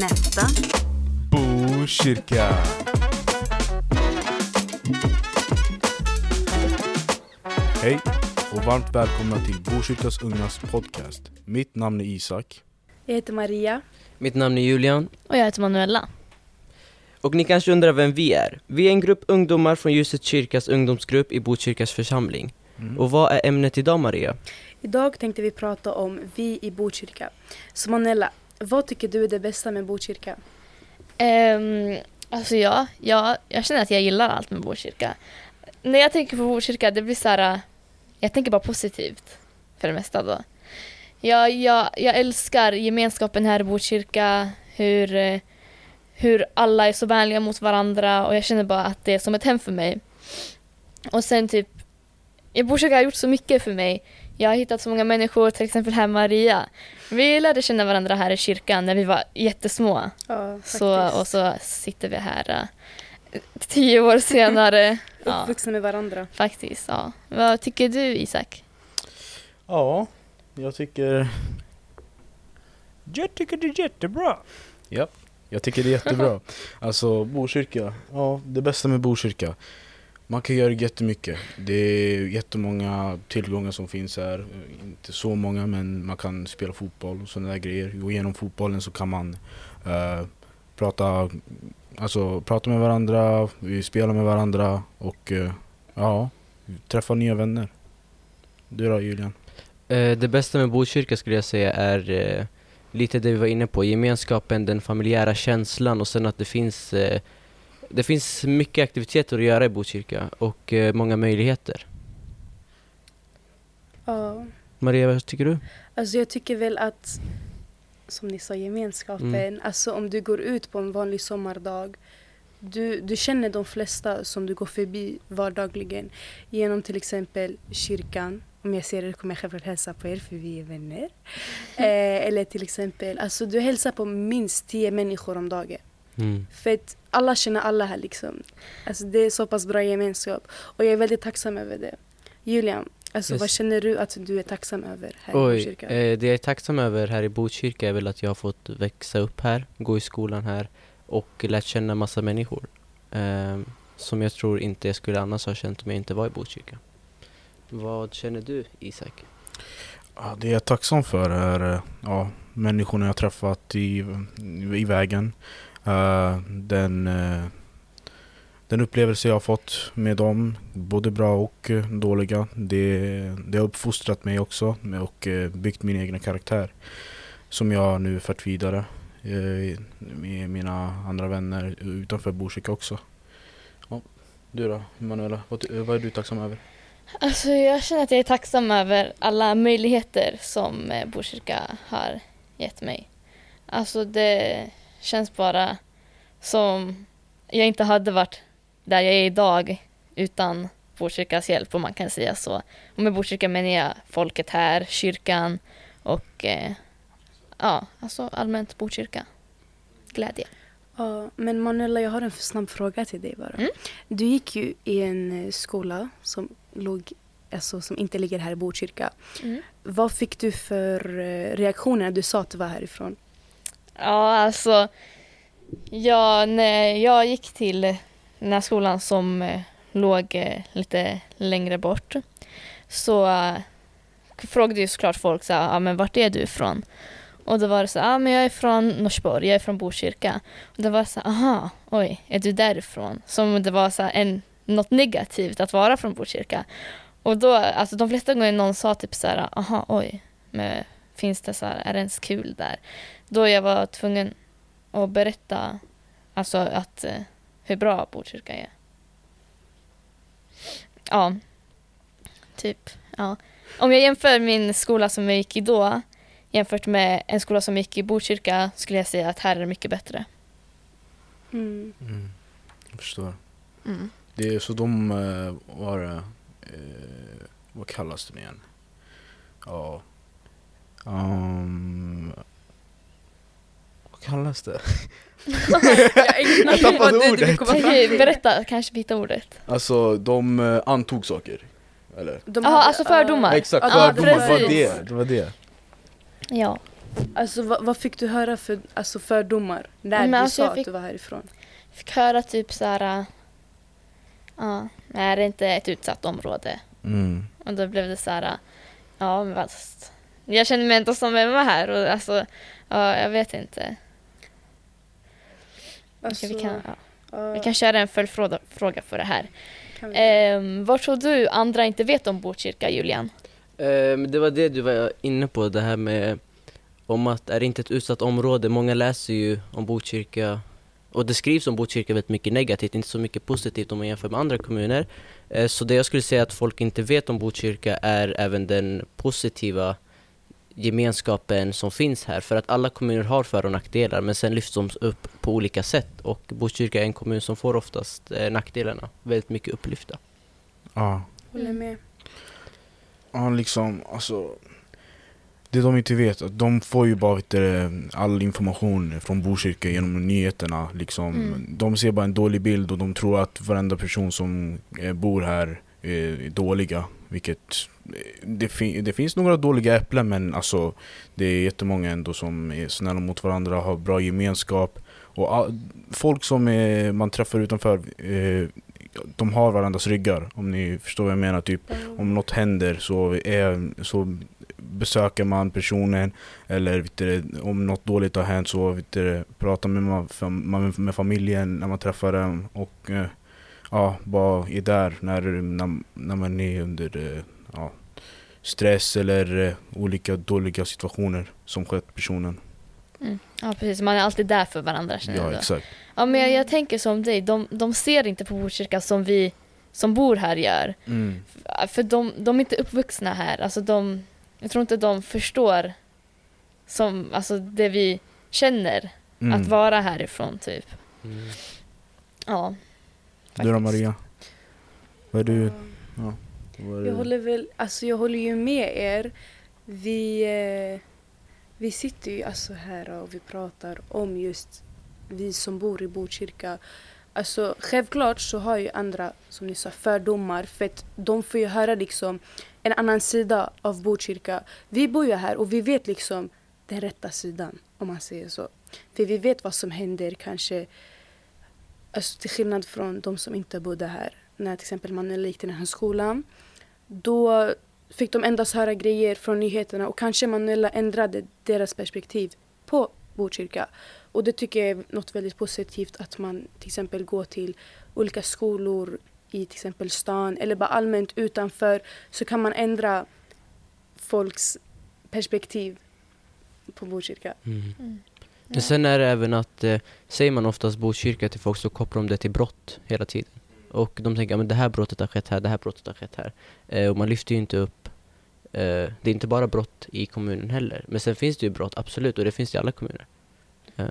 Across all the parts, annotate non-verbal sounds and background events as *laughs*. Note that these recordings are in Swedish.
Nästa. Botkyrka. Hej och varmt välkomna till Botkyrkas Ungas podcast. Mitt namn är Isak. Jag heter Maria. Mitt namn är Julian Och jag heter Manuela. och ni kanske undrar vem vi är. Vi är en grupp ungdomar från Ljuset kyrkas ungdomsgrupp i Botkyrkas församling. Mm. Och vad är ämnet idag Maria? Idag tänkte vi prata om vi i Botkyrka. Så Manella, vad tycker du är det bästa med Botkyrka? Um, alltså ja, ja, jag känner att jag gillar allt med Botkyrka. När jag tänker på Botkyrka, det blir så här, jag tänker bara positivt för det mesta då. Jag, jag, jag älskar gemenskapen här i Botkyrka, hur, hur alla är så vänliga mot varandra och jag känner bara att det är som ett hem för mig. Och sen typ, Botkyrka har gjort så mycket för mig. Jag har hittat så många människor, till exempel här Maria. Vi lärde känna varandra här i kyrkan när vi var jättesmå. Ja, Så, och så sitter vi här äh, tio år senare. *laughs* ja, Uppvuxna med varandra. faktiskt. Ja. Vad tycker du Isak? Ja, jag tycker... Jag tycker det är jättebra. Ja, jag tycker det är jättebra. *laughs* Alltså Botkyrka, ja det bästa med Botkyrka. Man kan göra jättemycket. Det är jättemånga tillgångar som finns här. Inte så många men man kan spela fotboll och sådana där grejer. Och genom fotbollen så kan man uh, prata, alltså, prata med varandra, spela med varandra och uh, ja, träffa nya vänner. Du då Julian? Eh, det bästa med Botkyrka skulle jag säga är lite det vi var inne på, gemenskapen, den familjära känslan och sen att det finns det finns mycket aktiviteter att göra i Botkyrka och eh, många möjligheter. Ja. Maria, vad tycker du? Alltså jag tycker väl att, som ni sa, gemenskapen. Mm. Alltså om du går ut på en vanlig sommardag. Du, du känner de flesta som du går förbi vardagligen. Genom till exempel kyrkan. Om jag ser er kommer jag självklart hälsa på er för vi är vänner. *laughs* Eh, eller till exempel, alltså du hälsar på minst tio människor om dagen. Mm. För att alla känner alla här liksom. Alltså det är så pass bra gemenskap. Och jag är väldigt tacksam över det. Julian, alltså Yes. vad känner du att du är tacksam över här i Oj, Botkyrka? eh, det jag är tacksam över här i Botkyrka är väl att jag har fått växa upp här, gå i skolan här och lärt känna massa människor. Eh, som jag tror inte jag skulle annars ha känt om jag inte var i Botkyrka. Vad känner du Isak? Ja, det jag är tacksam för är eh, ja, människorna jag träffat i, i vägen. Eh, den, eh, den upplevelse jag har fått med dem, både bra och eh, dåliga. Det, det har uppfostrat mig också och byggt min egen karaktär. Som jag nu fört vidare med mina andra vänner utanför Botkyrka också. Ja, du då Manuela, vad, vad är du tacksam över? Alltså jag känner att jag är tacksam över alla möjligheter som Botkyrka har gett mig. Alltså det känns bara som jag inte hade varit där jag är idag utan Botkyrkas hjälp om man kan säga så. Och med Botkyrka menar jag folket här, kyrkan och eh, ja, alltså allmänt Botkyrka. Glädje. Ja, men Manuela, jag har en snabb fråga till dig bara. Mm. Du gick ju i en eh, skola som, låg, alltså, som inte ligger här i Botkyrka. Vad fick du för eh, reaktioner när du sa att du var härifrån? Ja, alltså. Ja, när jag gick till den här skolan som eh, låg eh, lite längre bort så eh, frågade ju såklart folk så här, ah, men vart är du ifrån? Och då var det så här, ah, men jag är från Norsborg, jag är från Botkyrka. Och det var så här, aha, oj, är du därifrån? Som om det var så en, något negativt att vara från Botkyrka. Och då, alltså de flesta gånger någon sa typ så här, aha, oj, men finns det så här, är det ens kul där? Då jag var tvungen att berätta alltså att eh, hur bra Botkyrka är. Ja, typ. Ja. Om jag jämför min skola som jag gick i då jämfört med en skola som jag gick i Botkyrka skulle jag säga att här är det mycket bättre. Mm. Mm, jag förstår. Mm. Det är så de eh, var det, eh, vad kallas den igen? Ja. Um, kallas det? jag tappade ordet. Okej, berätta, kanske vi hittar ordet. Alltså de eh, antog saker. Eller? De Ja, hade- alltså fördomar. Exakt, Ja, fördomar, det var precis. det. det var det. Ja. Alltså vad, vad fick du höra för alltså, fördomar när Men du alltså, sa jag att fick- du var härifrån? Fick höra typ så här... äh, Ja, är det inte ett utsatt område? Mm. Och då blev det så här... äh, Ja, men fast... Jag känner mig inte som hemma här och alltså... Ja, jag vet inte. Alltså, vi, kan, ja. ja, vi kan köra en följdfråga fråga för det här. Ehm, vad tror du andra inte vet om Botkyrka, Julian? Ehm, det var det du var inne på, det här med om att är det inte ett utsatt område. Många läser ju om Botkyrka och det skrivs om Botkyrka väldigt mycket negativt, inte så mycket positivt om man jämför med andra kommuner. Eh, så det jag skulle säga att folk inte vet om Botkyrka är även den positiva gemenskapen som finns här. För att alla kommuner har för och nackdelar men sen lyfts de upp på olika sätt och Botkyrka är en kommun som får oftast eh, nackdelarna väldigt mycket upplyfta. Ja. Håller med. Ja, liksom, alltså. Det de inte vet, att de får ju bara vet du, all information från Botkyrka genom nyheterna. Liksom. Mm. De ser bara en dålig bild och de tror att varenda person som eh, bor här är dåliga. Vilket, eh, det, fin- det finns några dåliga äpplen men alltså det är jättemånga ändå som är snälla mot varandra, har bra gemenskap. Och all, folk som eh, man träffar utanför, eh, de har varandras ryggar. Om ni förstår vad jag menar. Typ om något händer så, är, så besöker man personen eller vet du, om något dåligt har hänt så vet du, pratar med, man- med familjen när man träffar dem och eh, ja, bara är där när, när, när man är under eh, ja, stress eller eh, olika dåliga situationer som skett personen. Mm. Ja, precis. Man är alltid där för varandra, känner Ja jag. exakt. Ja, men jag, jag tänker som dig. De, de ser inte på Botkyrka som vi som bor här gör. Mm. För de, de är inte uppvuxna här. Alltså de, jag tror inte de förstår som, alltså det vi känner Mm. att vara härifrån, typ. Ja. Du då faktiskt. Maria? Vad är du? Ja. Jag håller väl, alltså jag håller ju med er. Vi, eh, vi sitter ju alltså här och vi pratar om just vi som bor i Botkyrka. Alltså självklart så har ju andra, som ni sa, fördomar för att de får ju höra liksom en annan sida av Botkyrka. Vi bor ju här och vi vet liksom den rätta sidan om man säger så. För vi vet vad som händer kanske alltså till skillnad från de som inte bodde här. När till exempel Manuel gick till den här skolan då fick de endast höra grejer från nyheterna och kanske Manuela ändrade deras perspektiv på Botkyrka. Och det tycker jag är något väldigt positivt att man till exempel går till olika skolor i till exempel stan eller bara allmänt utanför så kan man ändra folks perspektiv på Botkyrka. Mm. Mm. Men sen är det även att, eh, säger man oftast Botkyrka till folk så kopplar de det till brott hela tiden. Och de tänker att det här brottet har skett här, det här brottet har skett här. Eh, och man lyfter ju inte upp, eh, det är inte bara brott i kommunen heller. Men sen finns det ju brott, absolut, och det finns i alla kommuner. Eh,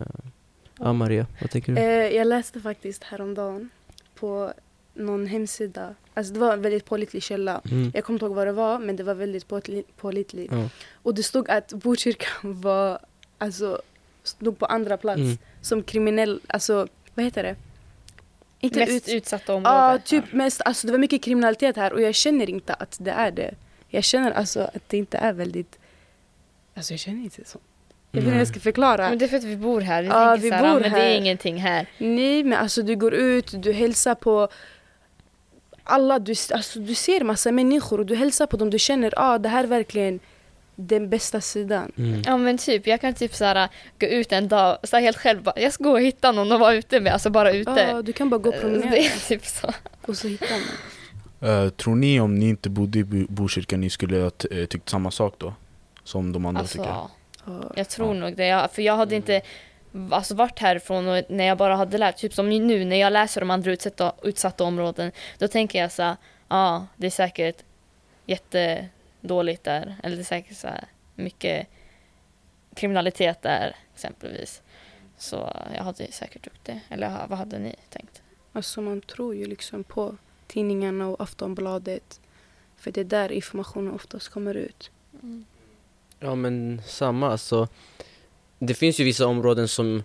ja Maria, vad tänker du? Eh, jag läste faktiskt häromdagen på någon hemsida, alltså det var en väldigt pålitlig källa. Mm. Jag kommer inte ihåg vad det var men det var väldigt påli- pålitligt. Ja. Och det stod att Botkyrka var, alltså, stod på andra plats Mm. som kriminell, alltså vad heter det? Inte Mest ut... utsatta områden. Ja, typ mest, alltså det var mycket kriminalitet här och jag känner inte att det är det. Jag känner alltså att det inte är väldigt, alltså jag känner inte så. Jag vet inte hur jag ska förklara. Men det är för att vi bor här. Vi Ja, tänker vi så här, bor men det är här. ingenting här. Nej men alltså du går ut, du hälsar på alla, du, alltså, du ser massa människor och du hälsar på dem, du känner att ah, det här är verkligen den bästa sidan. Mm. Ja men typ, jag kan typ så här, gå ut en dag, så helt själv bara, jag ska gå och hitta någon att vara ute med, alltså bara ute. Ja, du kan bara gå och Eh, promenera Det är typ så. och så hittar man. Eh, tror ni om ni inte bodde i Bo- Botkyrka ni skulle ha eh, tyckt samma sak då? Som de andra Alltså, tycker? Ja. jag tror Ja. nog det. Jag, för jag hade inte alltså, varit härifrån och när jag bara hade lärt, typ som nu när jag läser om andra utsatta, utsatta områden, då tänker jag så ja det är säkert jättedåligt där, eller det är säkert så här, mycket kriminalitet där exempelvis. Så jag hade säkert gjort det. Eller vad hade ni tänkt? Alltså man tror ju liksom på tidningarna och Aftonbladet. För det är där informationen oftast kommer ut. Ja men samma alltså. Det finns ju vissa områden som,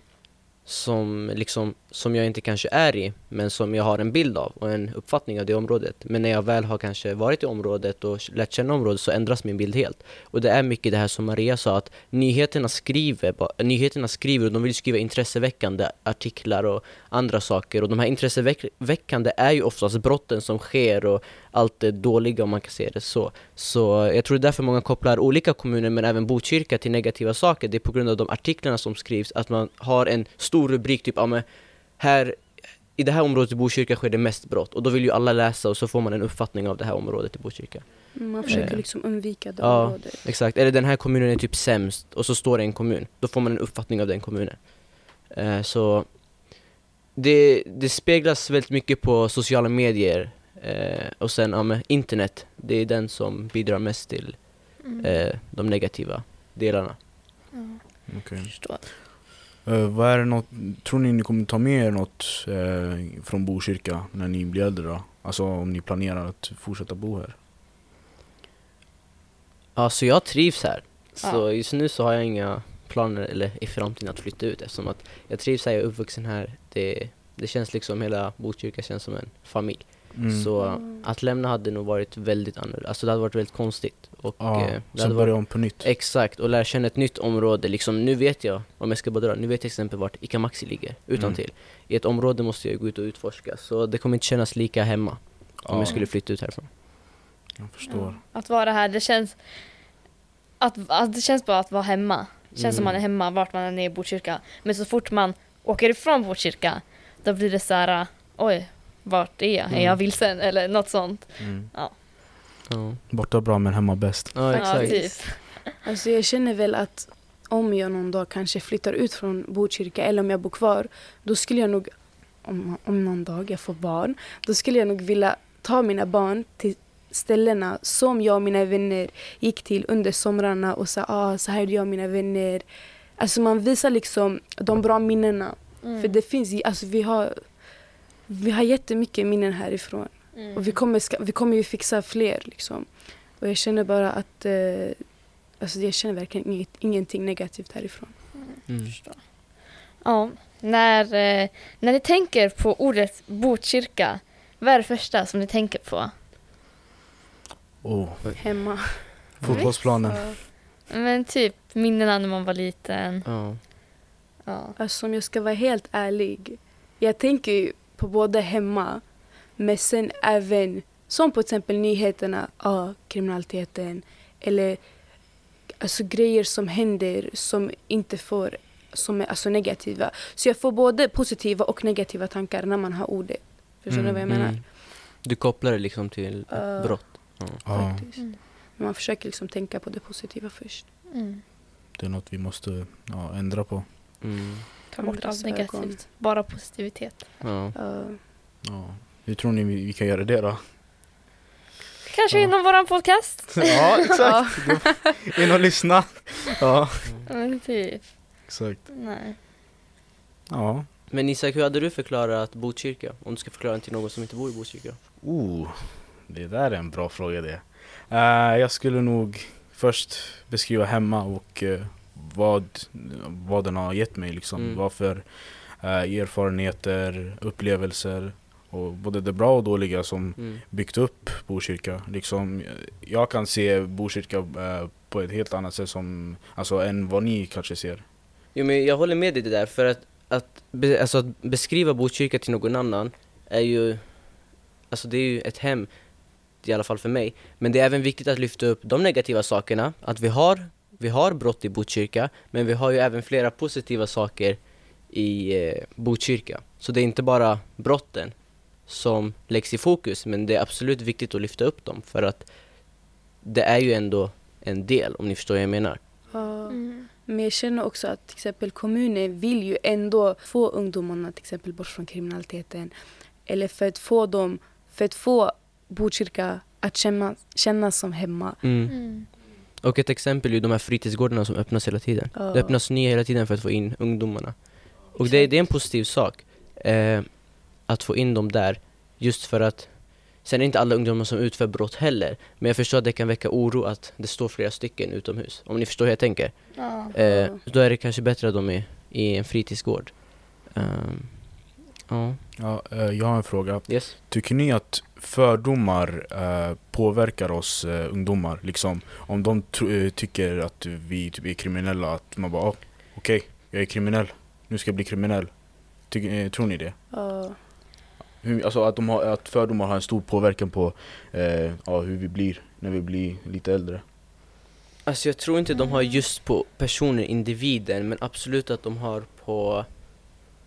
som liksom som jag inte kanske är i, men som jag har en bild av och en uppfattning av det området. Men när jag väl har kanske varit i området och lärt känna området så ändras min bild helt. Och det är mycket det här som Maria sa, att nyheterna skriver, nyheterna skriver och de vill skriva intresseväckande artiklar och andra saker. Och de här intresseväckande är ju oftast brotten som sker och allt det dåliga om man kan se det så. Så jag tror det är därför många kopplar olika kommuner men även Botkyrka till negativa saker. Det är på grund av de artiklarna som skrivs, att man har en stor rubrik typ, ja men här i det här området i Botkyrka sker det mest brott och då vill ju alla läsa och så får man en uppfattning av det här området i Botkyrka. Man försöker Eh. liksom undvika det Ja. området. Exakt, eller den här kommunen är typ sämst och så står det en kommun. Då får man en uppfattning av den kommunen. Eh, så det, det speglas väldigt mycket på sociala medier eh, och sen ja, internet. Det är den som bidrar mest till Mm. eh, de negativa delarna. Ja, Okej. Eh, vad är det något, tror ni ni kommer ta med er något eh, från Botkyrka när ni blir äldre då? Alltså om ni planerar att fortsätta bo här? Ja, så jag trivs här. Så Ja. just nu så har jag inga planer eller i framtiden att flytta ut eftersom att jag trivs här, jag är uppvuxen här. Det, det känns liksom, hela Botkyrka känns som en familj. Mm. Så Mm. att lämna hade nog varit väldigt annorlunda, alltså det hade varit väldigt konstigt. Och, ja, eh, det sen hade börja varit, om på nytt. exakt, och lära känna ett nytt område. Liksom, nu vet jag, om jag ska bara dra, nu vet jag till exempel vart Ica Maxi ligger, utan Mm. till. I ett område måste jag gå ut och utforska, så det kommer inte kännas lika hemma om Ja, jag skulle flytta ut härifrån. jag förstår. Ja. Att vara här, det känns... Att, att det känns bara att vara hemma. Det känns som Mm. man är hemma vart man än är i Botkyrka. Men så fort man åker ifrån Botkyrka, då blir det så här, oj, vart är jag? Är Mm. jag vilsen? Eller något sånt. Mm. Ja, Borta bra men hemma bäst. ja exakt. typ. Alltså jag känner väl att om jag någon dag kanske flyttar ut från Botkyrka eller om jag bor kvar, då skulle jag nog, om, om någon dag jag får barn, då skulle jag nog vilja ta mina barn till ställena som jag och mina vänner gick till under somrarna och sa ah, så här gjorde jag och mina vänner. Alltså man visar liksom de bra minnena. Mm. För det finns, ju- alltså vi har, vi har jättemycket minnen härifrån. Mm. Och vi kommer, ska, vi kommer ju fixa fler liksom. Och jag känner bara att, eh, alltså jag känner verkligen inget, ingenting negativt härifrån. Mm. Förstår. Ja, när, eh, när ni tänker på ordet Botkyrka, vad är det första som ni tänker på? Oh, Hemma. fotbollsplanen. Men typ minnena när man var liten. Ja. Ja. Alltså om jag ska vara helt ärlig. Jag tänker ju på både hemma, men sen även, som på exempel nyheterna, ja, kriminaliteten. Eller alltså grejer som händer som inte får, som är alltså negativa. Så jag får både positiva och negativa tankar när man har ordet. Förstår Mm, vad jag menar? Mm. Du kopplar det liksom till Ja. brott. Ja. Faktiskt. Mm. Men man försöker liksom tänka på det positiva först. Mm. det är något vi måste ja, ändra på. Mm. Ta bort Andras allt negativt. ögon. Bara positivitet. Ja. Ja. Ja. Hur tror ni vi, kan göra det då? Kanske Ja. inom våran podcast. *laughs* ja, exakt. In och lyssna. Ja, Men typ. exakt. Nej. Ja. Men Isak, hur hade du förklarat Botkyrka? Om du ska förklara den till någon som inte bor i Botkyrka? Oh, det där är en bra fråga det. Eh, jag skulle nog först beskriva hemma och eh, vad, vad den har gett mig liksom. Mm. Vad för eh, erfarenheter, upplevelser och både det bra och dåliga som Mm. byggt upp Botkyrka. Liksom, jag kan se Botkyrka eh, på ett helt annat sätt som, alltså, än vad ni kanske ser. Jo men jag håller med dig det där, för att, att, be, alltså, att beskriva Botkyrka till någon annan är ju, alltså det är ju ett hem, i alla fall för mig. Men det är även viktigt att lyfta upp de negativa sakerna, att vi har, vi har brott i Botkyrka, men vi har ju även flera positiva saker i eh, Botkyrka. Så det är inte bara brotten som läggs i fokus, men det är absolut viktigt att lyfta upp dem, för att det är ju ändå en del, om ni förstår vad jag menar. Ja. Mm. Men jag känner också att till exempel kommunen vill ju ändå få ungdomarna till exempel bort från kriminaliteten. Eller för att få dem, för att få Botkyrka att känna, kännas som hemma. Mm. Och ett exempel är ju de här fritidsgårdarna som öppnas hela tiden. Ja. Det öppnas nya hela tiden för att få in ungdomarna. Och det, det är en positiv sak. Eh, att få in dem där. Just för att Sen är det inte alla ungdomar som utför brott heller. Men jag förstår att det kan väcka oro att det står flera stycken utomhus. Om ni förstår hur jag tänker. Ja. Eh, då är det kanske bättre att de är i en fritidsgård. Ehm, Ja. Ja, eh, jag har en fråga. Yes. Tycker ni att fördomar eh, påverkar oss eh, ungdomar? Liksom, om de tycker att vi typ är kriminella, att man bara oh, okej, jag är kriminell, nu ska jag bli kriminell. Tycker, eh, tror ni det? Ja. Hur, alltså att, de har, att fördomar har en stor påverkan på eh, ja, hur vi blir när vi blir lite äldre. Alltså jag tror inte de har just på personer, individer, men absolut att de har på,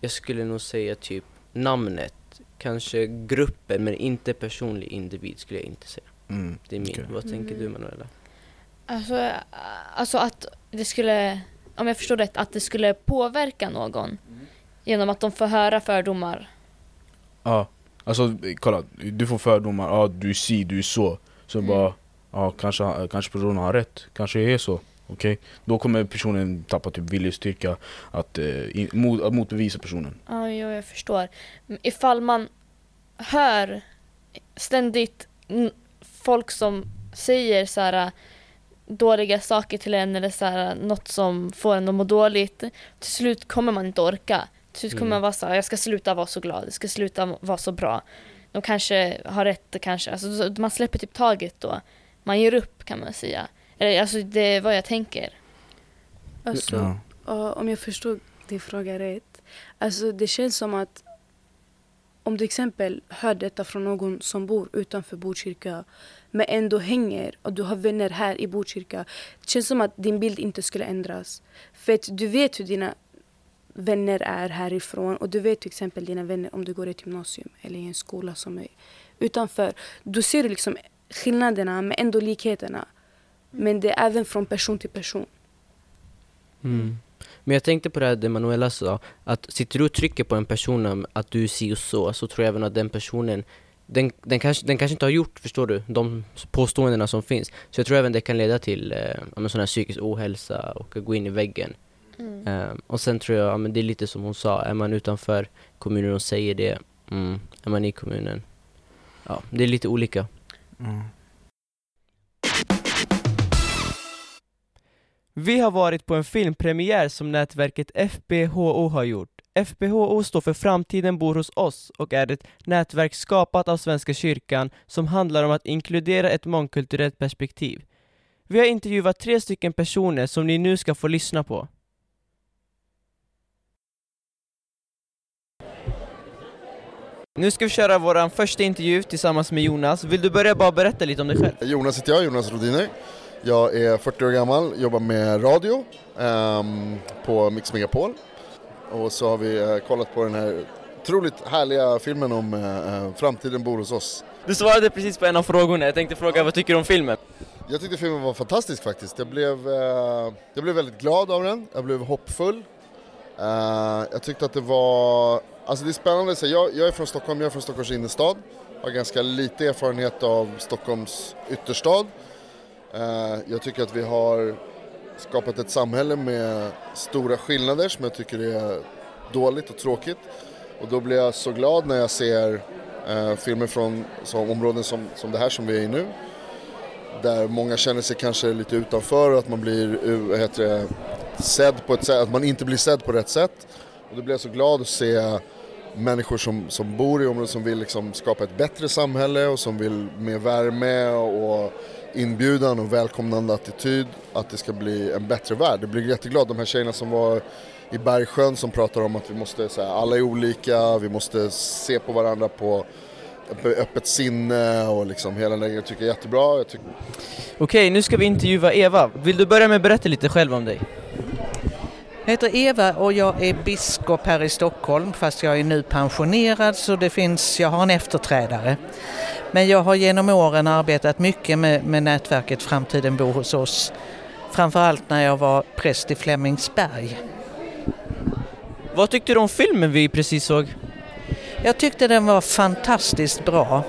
jag skulle nog säga typ namnet, kanske gruppen, men inte personlig individ skulle jag inte säga. Mm. Det är min. Okej. Vad tänker du Mm. Manuela? Alltså, äh, alltså att det skulle, om jag förstår rätt, att det skulle påverka någon genom att de får höra fördomar. Ja, alltså eh, kolla, du får fördomar, ja du är si, du är så. Så Mm. bara, ja kanske, kanske personen har rätt, kanske jag är så. Okej? Då kommer personen tappa typ viljestyrka att, eh, mot, att motbevisa personen. Ja, jo, jag förstår. Ifall man hör ständigt folk som säger så här äh, dåliga saker till en eller så här, något som får en att må dåligt. Till slut kommer man inte orka. Till slut kommer Mm. man vara så här, jag ska sluta vara så glad, jag ska sluta vara så bra. De kanske har rätt, kanske. Alltså, så- man släpper typ taget då. Man ger upp kan man säga. Eller alltså det är vad jag tänker. Alltså, Ja. om jag förstod din fråga rätt. Alltså det känns som att om du exempel hör detta från någon som bor utanför Botkyrka men ändå hänger och du har vänner här i Botkyrka. Det känns som att din bild inte skulle ändras. För att du vet hur dina vänner är härifrån och du vet till exempel dina vänner om du går i ett gymnasium eller i en skola som är utanför. Då ser du liksom skillnaderna men ändå likheterna. Men det är även från person till person. Mm. Men jag tänkte på det här det Manuela sa, att sitter du och trycker på en person att du är si och så, så tror jag även att den personen den, den, kanske, den kanske inte har gjort, förstår du, de påståendena som finns. Så jag tror även det kan leda till eh, sån här psykisk ohälsa och att gå in i väggen. Eh, och sen tror jag, ja, men det är lite som hon sa, är man utanför kommunen och säger det, mm, är man i kommunen. Ja, det är lite olika. Mm. Vi har varit på en filmpremiär som nätverket FBHO har gjort. FBHO står för Framtiden bor hos oss och är ett nätverk skapat av Svenska kyrkan som handlar om att inkludera ett mångkulturellt perspektiv. Vi har intervjuat tre stycken personer som ni nu ska få lyssna på. Nu ska vi köra vår första intervju tillsammans med Jonas. Vill du börja bara berätta lite om dig själv? Jonas heter jag, Jonas Rodiner. Jag är 40 år gammal, jobbar med radio ehm, på Mix Megapol. Och så har vi eh, kollat på den här otroligt härliga filmen om eh, framtiden bor hos oss. Du svarade precis på en av frågorna. Jag tänkte fråga vad tycker du om filmen? Jag tyckte filmen var fantastisk faktiskt. Jag blev, eh, jag blev väldigt glad av den, jag blev hoppfull. Jag tyckte att det var, alltså det är spännande, så jag, jag är från Stockholm, jag är från Stockholms innerstad. Har ganska lite erfarenhet av Stockholms ytterstad. Eh, jag tycker att vi har skapat ett samhälle med stora skillnader som jag tycker är dåligt och tråkigt. Och då blir jag så glad när jag ser eh, filmer från som områden som, som det här som vi är i nu där många känner sig kanske lite utanför och att man blir heter det, sedd på ett sätt, att man inte blir sedd på rätt sätt. Och då blir jag så glad att se människor som, som bor i områden som vill liksom skapa ett bättre samhälle och som vill med värme och inbjudan och välkomnande attityd att det ska bli en bättre värld. Jag blir jätteglad. De här tjejerna som var i Bergsjön som pratar om att vi måste, så här, alla är olika, vi måste se på varandra på öppet sinne och liksom hela den jag tycker jag är jättebra. Jag tycker Okej, nu ska vi intervjua Eva. Vill du börja med att berätta lite själv om dig? Jag heter Eva och jag är biskop här i Stockholm fast jag är nu pensionerad så det finns, jag har en efterträdare. Men jag har genom åren arbetat mycket med, med nätverket Framtiden bor hos oss. Framförallt när jag var präst i Flemingsberg. Vad tyckte du om filmen vi precis såg? Jag tyckte den var fantastiskt bra.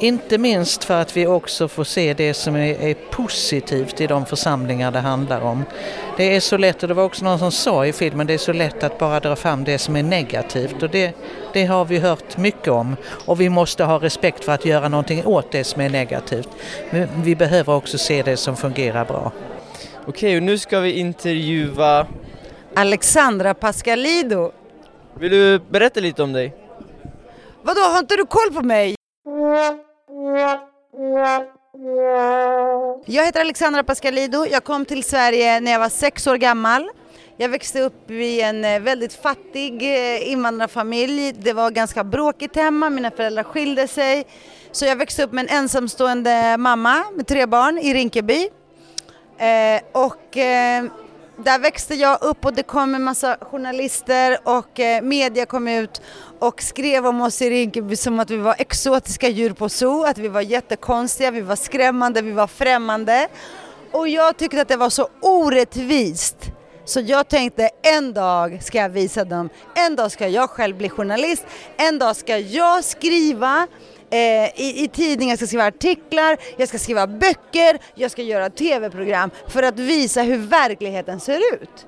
Inte minst för att vi också får se det som är, är positivt i de församlingar det handlar om. Det är så lätt, och det var också någon som sa i filmen, det är så lätt att bara dra fram det som är negativt och det, det har vi hört mycket om. Och vi måste ha respekt för att göra någonting åt det som är negativt. Men vi behöver också se det som fungerar bra. Okej, och nu ska vi intervjua... Alexandra Pascalido. Vill du berätta lite om dig? Vadå, har inte du koll på mig? Jag heter Alexandra Pascalido. Jag kom till Sverige när jag var sex år gammal. Jag växte upp i en eh, väldigt fattig eh, invandrarfamilj. Det var ganska bråkigt hemma, mina föräldrar skilde sig. Så jag växte upp med en ensamstående mamma med tre barn i Rinkeby. Eh, och eh, där växte jag upp och det kom en massa journalister och eh, media kom ut och skrev om oss i Rinkeby som att vi var exotiska djur på zoo, att vi var jättekonstiga, vi var skrämmande, vi var främmande. Och jag tyckte att det var så orättvist. Så jag tänkte en dag ska jag visa dem, en dag ska jag själv bli journalist, en dag ska jag skriva eh, i, i tidningar, jag ska skriva artiklar, jag ska skriva böcker, jag ska göra tv-program för att visa hur verkligheten ser ut.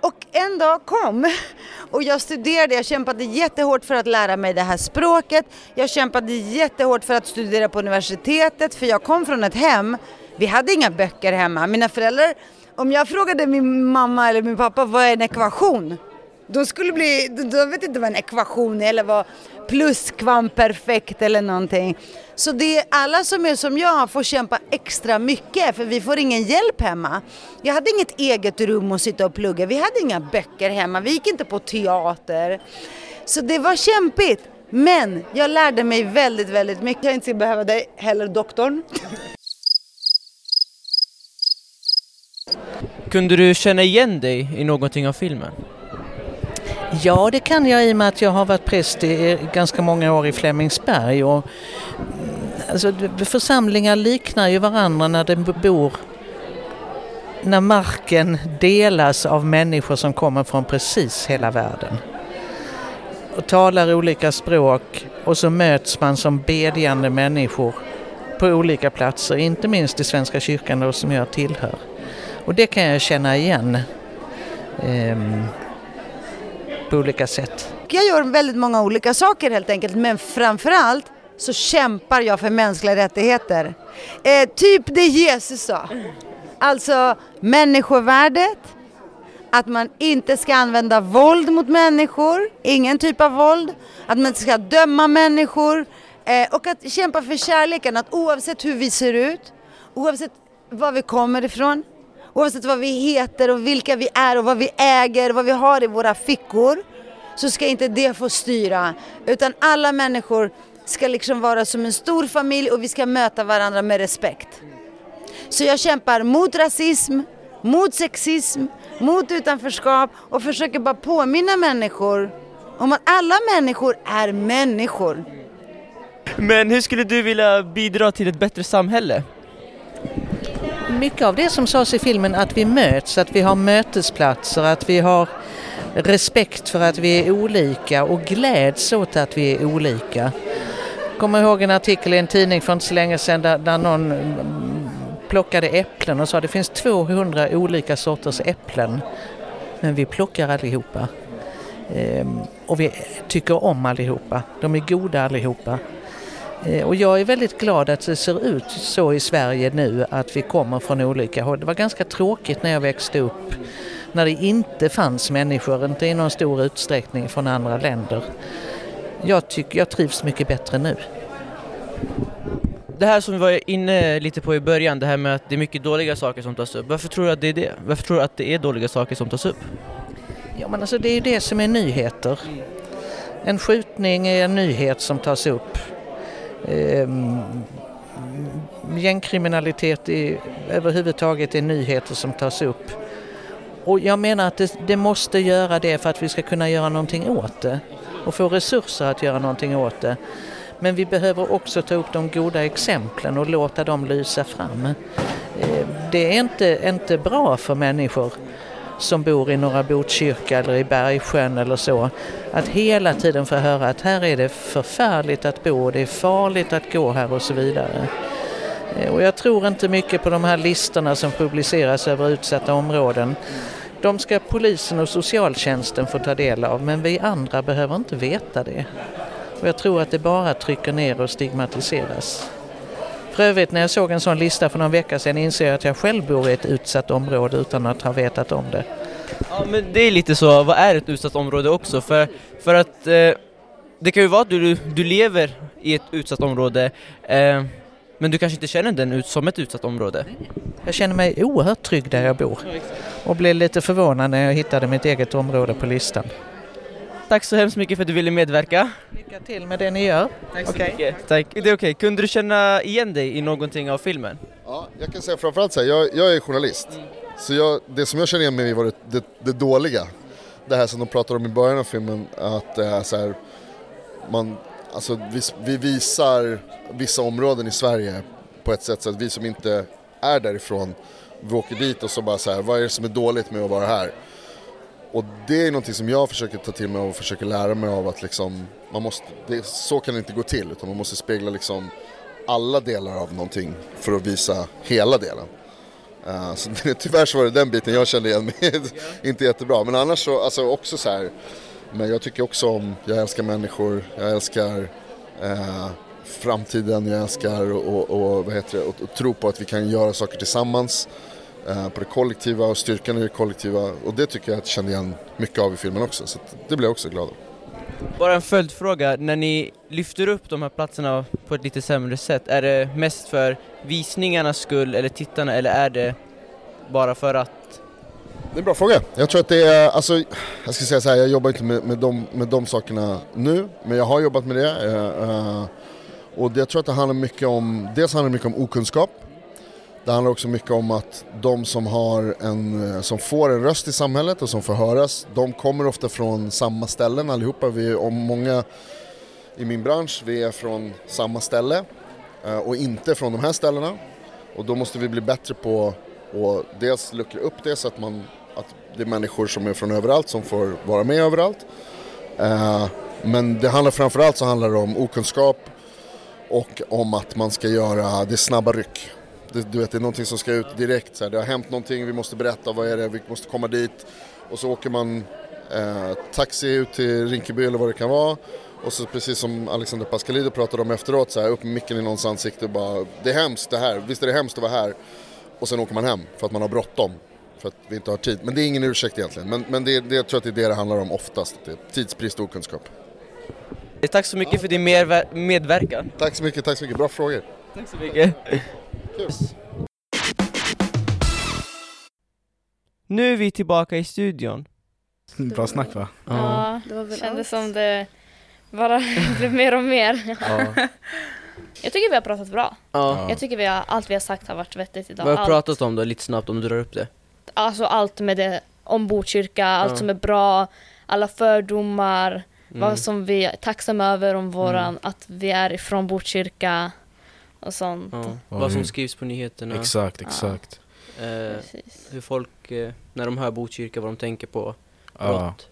Och en dag kom *laughs* och jag studerade, jag kämpade jättehårt för att lära mig det här språket. Jag kämpade jättehårt för att studera på universitetet för jag kom från ett hem, vi hade inga böcker hemma. Mina föräldrar, om jag frågade min mamma eller min pappa vad är en ekvation? De skulle bli, de vet inte vad en ekvation är eller vad pluskvamperfekt eller någonting. Så det är alla som är som jag får kämpa extra mycket för vi får ingen hjälp hemma. Jag hade inget eget rum att sitta och plugga, vi hade inga böcker hemma, vi gick inte på teater. Så det var kämpigt. Men jag lärde mig väldigt, väldigt mycket. Jag inte behöva dig heller, doktorn. Kunde du känna igen dig i någonting av filmen? Ja, det kan jag i och med att jag har varit präst i eh, ganska många år i Flemingsberg. Och, mm, alltså, församlingar liknar ju varandra när de bor när marken delas av människor som kommer från precis hela världen och talar olika språk och så möts man som bedjande människor på olika platser, inte minst i Svenska kyrkan då, som jag tillhör. Och det kan jag känna igen. Ehm, på olika sätt. Jag gör väldigt många olika saker helt enkelt men framförallt så kämpar jag för mänskliga rättigheter. Eh, typ det Jesus sa. Alltså människovärdet, att man inte ska använda våld mot människor, ingen typ av våld, att man inte ska döma människor eh, och att kämpa för kärleken, att oavsett hur vi ser ut, oavsett var vi kommer ifrån, Oavsett vad vi heter och vilka vi är och vad vi äger, vad vi har i våra fickor. Så ska inte det få styra. Utan alla människor ska liksom vara som en stor familj och vi ska möta varandra med respekt. Så jag kämpar mot rasism, mot sexism, mot utanförskap och försöker bara påminna människor om att alla människor är människor. Men hur skulle du vilja bidra till ett bättre samhälle? Mycket av det som sades i filmen, att vi möts, att vi har mötesplatser, att vi har respekt för att vi är olika och gläds åt att vi är olika. Jag kommer ihåg en artikel i en tidning för inte så länge sedan där, där någon plockade äpplen och sa att det finns 200 olika sorters äpplen men vi plockar allihopa. Ehm, och vi tycker om allihopa. De är goda allihopa. Eh, och jag är väldigt glad att det ser ut så i Sverige nu att vi kommer från olika håll. Det var ganska tråkigt när jag växte upp när det inte fanns människor, inte i någon stor utsträckning från andra länder. Jag, tycker, jag trivs mycket bättre nu. Det här som vi var inne lite på i början, det här med att det är mycket dåliga saker som tas upp. Varför tror du att det är det? Varför tror du att det är dåliga saker som tas upp? Ja men alltså det är ju det som är nyheter. En skjutning är en nyhet som tas upp. Eh, gängkriminalitet i, överhuvudtaget är nyheter som tas upp. Och jag menar att det, det, måste göra det för att vi ska kunna göra någonting åt det och få resurser att göra någonting åt det. Men vi behöver också ta upp de goda exemplen och låta dem lysa fram. Ehm, det är inte, inte bra för människor som bor i Norra Botkyrka eller i Bergsjön eller så, att hela tiden få höra att här är det förfärligt att bo, det är farligt att gå här och så vidare. Eh, och jag tror inte mycket på de här listorna som publiceras över utsatta områden. De ska polisen och socialtjänsten få ta del av men vi andra behöver inte veta det. Och jag tror att det bara trycker ner och stigmatiseras. För övrigt när jag såg en sån lista för någon vecka sedan inser jag att jag själv bor i ett utsatt område utan att ha vetat om det. Ja men det är lite så, vad är ett utsatt område också? För, för att eh, det kan ju vara att du, du lever i ett utsatt område, eh, men du kanske inte känner den ut som ett utsatt område? Jag känner mig oerhört trygg där jag bor och blev lite förvånad när jag hittade mitt eget område på listan. Tack så hemskt mycket för att du ville medverka. Lycka till med det ni gör. Tack så Okej. mycket. Tack. Det är okej. Kunde du känna igen dig i någonting av filmen? Ja, jag kan säga framförallt så här, jag, jag är journalist. Så jag, det som jag känner igen mig i var det, det, det dåliga. Det här som de pratar om i början av filmen, att det är så här, man, alltså vi, vi visar vissa områden i Sverige på ett sätt så att vi som inte är därifrån, vi åker dit och så bara så här, vad är det som är dåligt med att vara här? Och det är någonting som jag försöker ta till mig och försöker lära mig av att liksom, man måste, det, så kan det inte gå till utan man måste spegla liksom alla delar av någonting för att visa hela delen. Uh, så *laughs* det, tyvärr så var det den biten jag kände igen mig *laughs* inte jättebra. Men annars så, alltså också så här, men jag tycker också om, jag älskar människor, jag älskar eh, framtiden, jag älskar och, och, vad heter det, och, och tro på att vi kan göra saker tillsammans. Eh, på det kollektiva och styrkan i det kollektiva. Och det tycker jag att jag kände igen mycket av i filmen också. Så det blir jag också glad av. Bara en följdfråga, när ni lyfter upp de här platserna på ett lite sämre sätt, är det mest för visningarnas skull eller tittarna eller är det bara för att Det är en bra fråga. Jag tror att det är, alltså, jag ska säga så här, jag jobbar inte med, med, de, med de sakerna nu, men jag har jobbat med det. eh, eh, och det, jag tror att det handlar mycket om, dels handlar det mycket om okunskap. Det handlar också mycket om att de som, har en, eh, som får en röst i samhället och som får höras, de kommer ofta från samma ställen allihopa. Vi, om många i min bransch, vi är från samma ställe eh, och inte från de här ställena. Och då måste vi bli bättre på att dels luckra upp det så att, man, att det är människor som är från överallt som får vara med överallt. Eh, men det handlar framförallt så handlar det om okunskap och om att man ska göra det snabba ryck. Det, du vet, det är någonting som ska ut direkt. Så här. Det har hänt någonting, vi måste berätta, vad är det, vi måste komma dit. Och så åker man eh, taxi ut till Rinkeby eller vad det kan vara. Och så precis som Alexander Pascalidou pratade om efteråt, så här, upp med micken i någons ansikte och bara Det är hemskt det här, visst är det hemskt att vara här? Och sen åker man hem för att man har bråttom. För att vi inte har tid. Men det är ingen ursäkt egentligen. Men, men det, det, jag tror att det är det det handlar om oftast. Det är tidsbrist och okunskap. Tack så mycket för din medver- medverkan. Tack så mycket, tack så mycket. Bra frågor. Tack så mycket. Nu är vi tillbaka i studion. Bra snack va? Ja, Det var väl kändes allt. som det bara *laughs* blev mer och mer. Ja. *laughs* Jag tycker vi har pratat bra. ja. Jag tycker vi har, allt vi har sagt har varit vettigt idag. Vad har vi pratat om då, lite snabbt om du drar upp det? Alltså allt med det, om Botkyrka, allt Ja. som är bra, alla fördomar, Mm. vad som vi är tacksamma över om våran, att vi är ifrån Botkyrka och sånt. Ja. Ja, Vad som skrivs på nyheterna. Exakt, exakt. Eh, Precis. hur folk, eh, när de hör Botkyrka, vad de tänker på. Ja. Brott.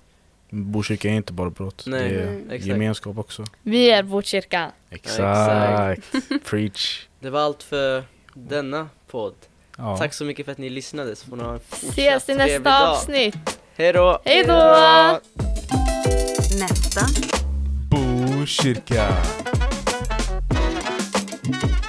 Botkyrka är inte bara brott, Nej, det är Mm. gemenskap också. Vi är Botkyrka. Exakt. Preach. Det var allt för denna podd. Ja. Tack så mycket för att ni lyssnade, så får ni ha en Ses i nästa dag. avsnitt. Hej då! Hej då! Nästa. Botkyrka. Thank you.